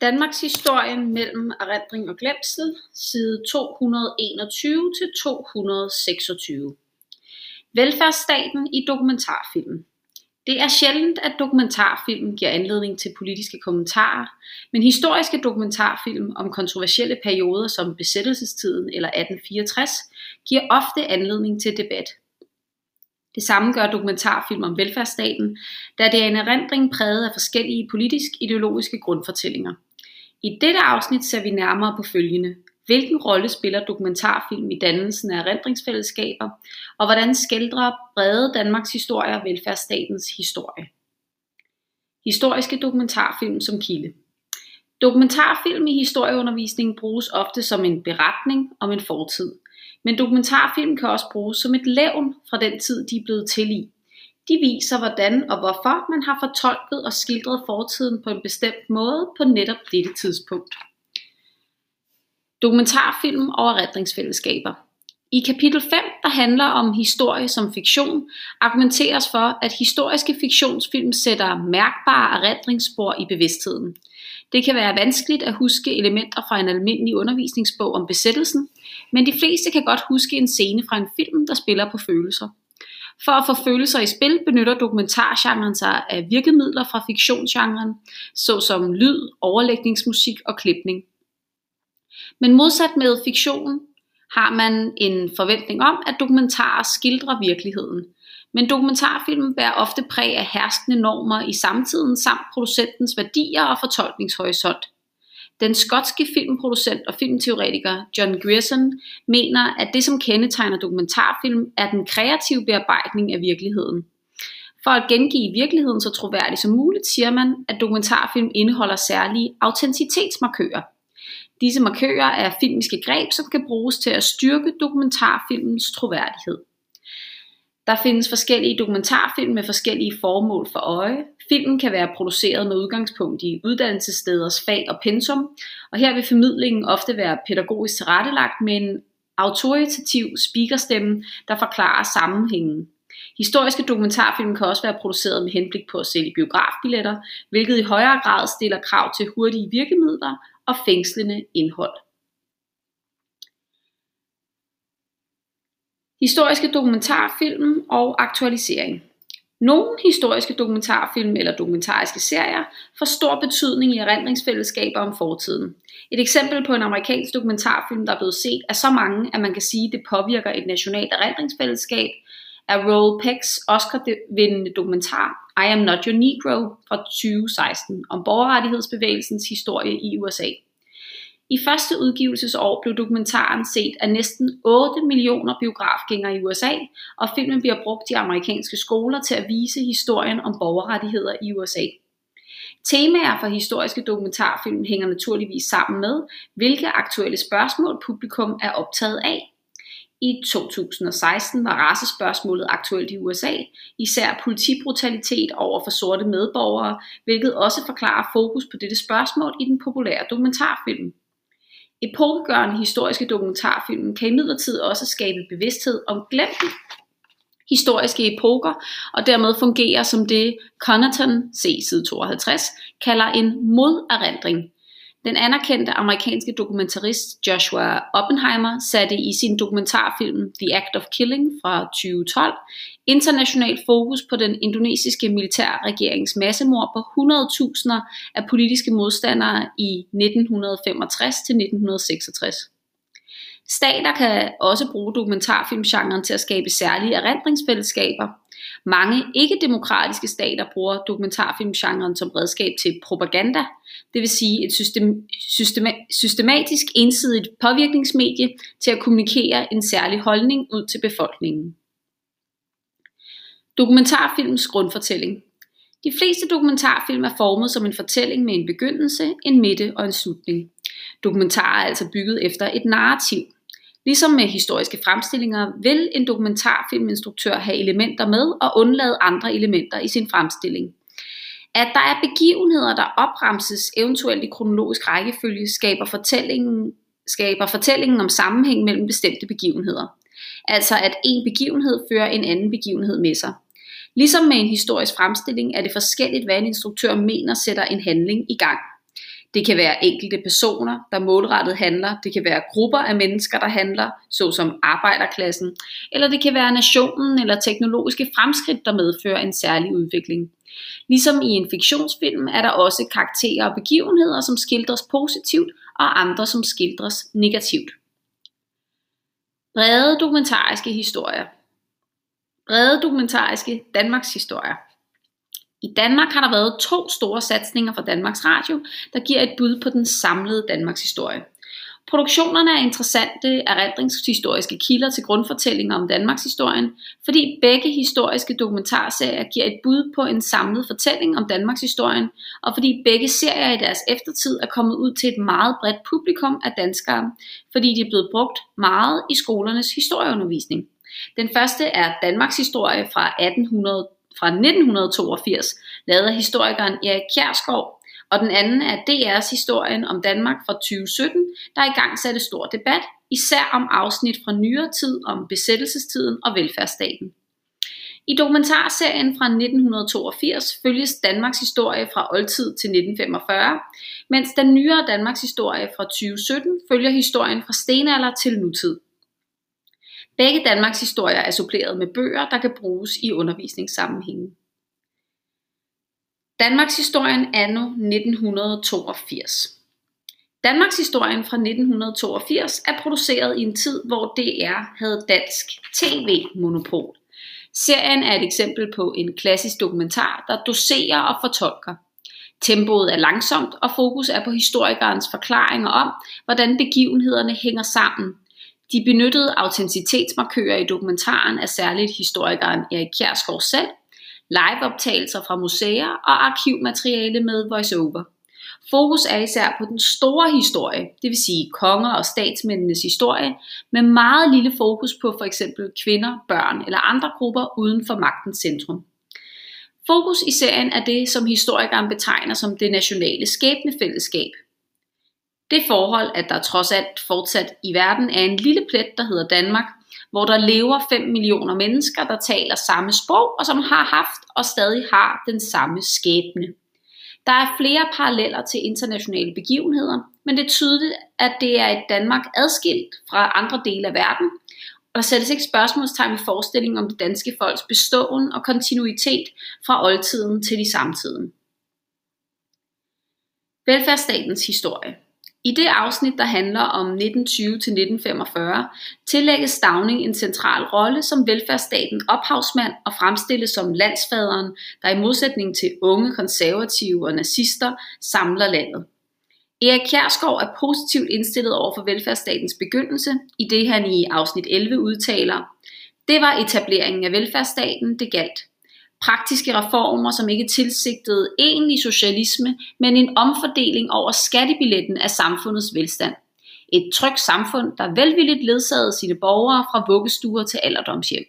Danmarks historie mellem erindring og glemsel, side 221 til 226. Velfærdsstaten i dokumentarfilm. Det er sjældent, at dokumentarfilm giver anledning til politiske kommentarer, men historiske dokumentarfilm om kontroversielle perioder som besættelsestiden eller 1864 giver ofte anledning til debat. Det samme gør dokumentarfilm om velfærdsstaten, da det er en erindring præget af forskellige politisk-ideologiske grundfortællinger. I dette afsnit ser vi nærmere på følgende. Hvilken rolle spiller dokumentarfilm i dannelsen af erindringsfællesskaber, og hvordan skildrer brede Danmarks historie og velfærdsstatens historie? Historiske dokumentarfilm som kilde. Dokumentarfilm i historieundervisningen bruges ofte som en beretning om en fortid, men dokumentarfilm kan også bruges som et levn fra den tid, de er blevet til i. De viser, hvordan og hvorfor man har fortolket og skildret fortiden på en bestemt måde på netop dette tidspunkt. Dokumentarfilm og erindringsfællesskaber. I kapitel 5, der handler om historie som fiktion, argumenteres for, at historiske fiktionsfilm sætter mærkbare erindringsspor i bevidstheden. Det kan være vanskeligt at huske elementer fra en almindelig undervisningsbog om besættelsen, men de fleste kan godt huske en scene fra en film, der spiller på følelser. For at få følelser i spil benytter dokumentargenren sig af virkemidler fra fiktionsgenren, såsom lyd, overlægningsmusik og klipning. Men modsat med fiktion har man en forventning om, at dokumentarer skildrer virkeligheden. Men dokumentarfilmen bærer ofte præg af herskende normer i samtiden samt producentens værdier og fortolkningshorisont. Den skotske filmproducent og filmteoretiker John Grierson mener, at det som kendetegner dokumentarfilm er den kreative bearbejdning af virkeligheden. For at gengive virkeligheden så troværdigt som muligt, siger man, at dokumentarfilm indeholder særlige autenticitetsmarkører. Disse markører er filmiske greb, som kan bruges til at styrke dokumentarfilmens troværdighed. Der findes forskellige dokumentarfilm med forskellige formål for øje. Filmen kan være produceret med udgangspunkt i uddannelsessteders fag og pensum, og her vil formidlingen ofte være pædagogisk tilrettelagt med en autoritativ speakerstemme, der forklarer sammenhængen. Historiske dokumentarfilm kan også være produceret med henblik på at sælge biografbilletter, hvilket i højere grad stiller krav til hurtige virkemidler og fængslende indhold. Historiske dokumentarfilm og aktualisering. Nogle historiske dokumentarfilm eller dokumentariske serier får stor betydning i erindringsfællesskaber om fortiden. Et eksempel på en amerikansk dokumentarfilm, der er blevet set af så mange, at man kan sige, at det påvirker et nationalt erindringsfællesskab, af Roll Pecks Oscar-vindende dokumentar I Am Not Your Negro fra 2016 om borgerrettighedsbevægelsens historie i USA. I første udgivelsesår blev dokumentaren set af næsten 8 millioner biografgængere i USA, og filmen bliver brugt i amerikanske skoler til at vise historien om borgerrettigheder i USA. Temaer for historiske dokumentarfilm hænger naturligvis sammen med, hvilke aktuelle spørgsmål publikum er optaget af. I 2016 var racespørgsmålet aktuelt i USA, især politibrutalitet over for sorte medborgere, hvilket også forklarer fokus på dette spørgsmål i den populære dokumentarfilm. Epokegørende historiske dokumentarfilm kan imidlertid også skabe bevidsthed om glemte historiske epoker, og dermed fungere som det Connaughton, se side 52, kalder en moderindring den anerkendte amerikanske dokumentarist Joshua Oppenheimer satte i sin dokumentarfilm The Act of Killing fra 2012 international fokus på den indonesiske militærregerings massemord på 100.000 af politiske modstandere i 1965 til 1966. Stater kan også bruge dokumentarfilmgenren til at skabe særlige erindringsfællesskaber, mange ikke-demokratiske stater bruger dokumentarfilmgenren som redskab til propaganda, det vil sige et system, systema, systematisk ensidigt påvirkningsmedie til at kommunikere en særlig holdning ud til befolkningen. Dokumentarfilms grundfortælling. De fleste dokumentarfilm er formet som en fortælling med en begyndelse, en midte og en slutning. Dokumentarer er altså bygget efter et narrativ. Ligesom med historiske fremstillinger vil en dokumentarfilminstruktør have elementer med og undlade andre elementer i sin fremstilling. At der er begivenheder, der opremses eventuelt i kronologisk rækkefølge, skaber fortællingen, skaber fortællingen om sammenhæng mellem bestemte begivenheder. Altså at en begivenhed fører en anden begivenhed med sig. Ligesom med en historisk fremstilling er det forskelligt, hvad en instruktør mener sætter en handling i gang. Det kan være enkelte personer, der målrettet handler. Det kan være grupper af mennesker, der handler, såsom arbejderklassen. Eller det kan være nationen eller teknologiske fremskridt, der medfører en særlig udvikling. Ligesom i en fiktionsfilm er der også karakterer og begivenheder, som skildres positivt, og andre, som skildres negativt. Brede dokumentariske historier. Brede dokumentariske Danmarks historier. I Danmark har der været to store satsninger fra Danmarks Radio, der giver et bud på den samlede Danmarks historie. Produktionerne er interessante erindringshistoriske kilder til grundfortællinger om Danmarks historien, fordi begge historiske dokumentarserier giver et bud på en samlet fortælling om Danmarks historien, og fordi begge serier i deres eftertid er kommet ud til et meget bredt publikum af danskere, fordi de er blevet brugt meget i skolernes historieundervisning. Den første er Danmarks historie fra 1800 fra 1982, lavet af historikeren Erik Kjærskov, og den anden er DR's historien om Danmark fra 2017, der i gang satte stor debat, især om afsnit fra nyere tid om besættelsestiden og velfærdsstaten. I dokumentarserien fra 1982 følges Danmarks historie fra oldtid til 1945, mens den nyere Danmarks historie fra 2017 følger historien fra stenalder til nutid. Begge Danmarks historier er suppleret med bøger, der kan bruges i undervisningssammenhænge. Danmarks historien anno 1982. Danmarks historien fra 1982 er produceret i en tid, hvor DR havde dansk tv-monopol. Serien er et eksempel på en klassisk dokumentar, der doserer og fortolker. Tempoet er langsomt, og fokus er på historikerens forklaringer om, hvordan begivenhederne hænger sammen. De benyttede autenticitetsmarkører i dokumentaren er særligt historikeren Erik Kjærsgaard selv, liveoptagelser fra museer og arkivmateriale med voiceover. Fokus er især på den store historie, det vil sige konger og statsmændenes historie, med meget lille fokus på for eksempel kvinder, børn eller andre grupper uden for magtens centrum. Fokus i serien er det, som historikeren betegner som det nationale skæbnefællesskab. Det forhold, at der trods alt fortsat i verden er en lille plet, der hedder Danmark, hvor der lever 5 millioner mennesker, der taler samme sprog, og som har haft og stadig har den samme skæbne. Der er flere paralleller til internationale begivenheder, men det er tydeligt, at det er et Danmark adskilt fra andre dele af verden, og der sættes ikke spørgsmålstegn i forestillingen om det danske folks beståen og kontinuitet fra oldtiden til i samtiden. Velfærdsstatens historie i det afsnit, der handler om 1920-1945, tillægges Stavning en central rolle som velfærdsstaten ophavsmand og fremstilles som landsfaderen, der i modsætning til unge konservative og nazister samler landet. Erik Kjærskov er positivt indstillet over for velfærdsstatens begyndelse, i det han i afsnit 11 udtaler, det var etableringen af velfærdsstaten, det galt praktiske reformer, som ikke tilsigtede egentlig socialisme, men en omfordeling over skattebilletten af samfundets velstand. Et trygt samfund, der velvilligt ledsagede sine borgere fra vuggestuer til alderdomshjem.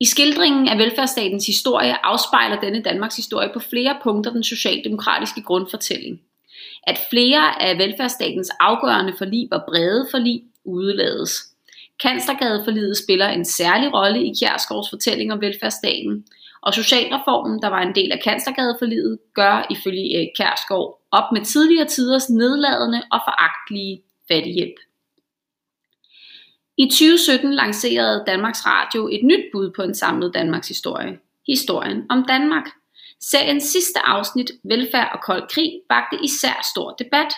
I skildringen af velfærdsstatens historie afspejler denne Danmarks historie på flere punkter den socialdemokratiske grundfortælling. At flere af velfærdsstatens afgørende forlig var brede forlig, udelades. Kanslergadeforlidet spiller en særlig rolle i Kjærsgaards fortælling om velfærdsstaten, og socialreformen, der var en del af Kanslergadeforlidet, gør ifølge Erik Kjærsgaard op med tidligere tiders nedladende og foragtelige fattighjælp. I 2017 lancerede Danmarks Radio et nyt bud på en samlet Danmarks historie. Historien om Danmark. Seriens sidste afsnit, Velfærd og kold krig, bagte især stor debat,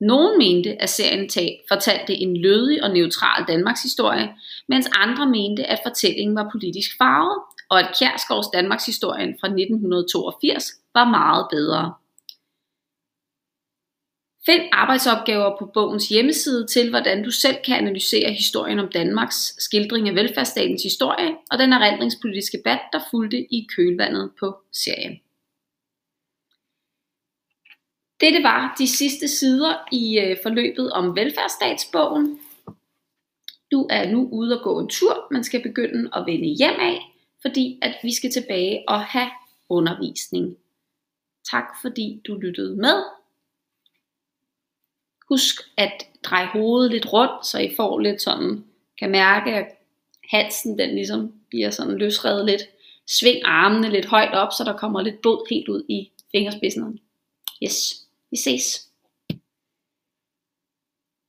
nogle mente, at serien fortalte en lødig og neutral Danmarks historie, mens andre mente, at fortællingen var politisk farvet, og at Kjærsgaards Danmarks historien fra 1982 var meget bedre. Find arbejdsopgaver på bogens hjemmeside til, hvordan du selv kan analysere historien om Danmarks skildring af velfærdsstatens historie og den erindringspolitiske debat, der fulgte i kølvandet på serien. Dette var de sidste sider i øh, forløbet om velfærdsstatsbogen. Du er nu ude og gå en tur, man skal begynde at vende hjem af, fordi at vi skal tilbage og have undervisning. Tak fordi du lyttede med. Husk at dreje hovedet lidt rundt, så I får lidt sådan, kan mærke, at halsen den ligesom bliver sådan løsredet lidt. Sving armene lidt højt op, så der kommer lidt blod helt ud i fingerspidserne. Yes. Vi ses.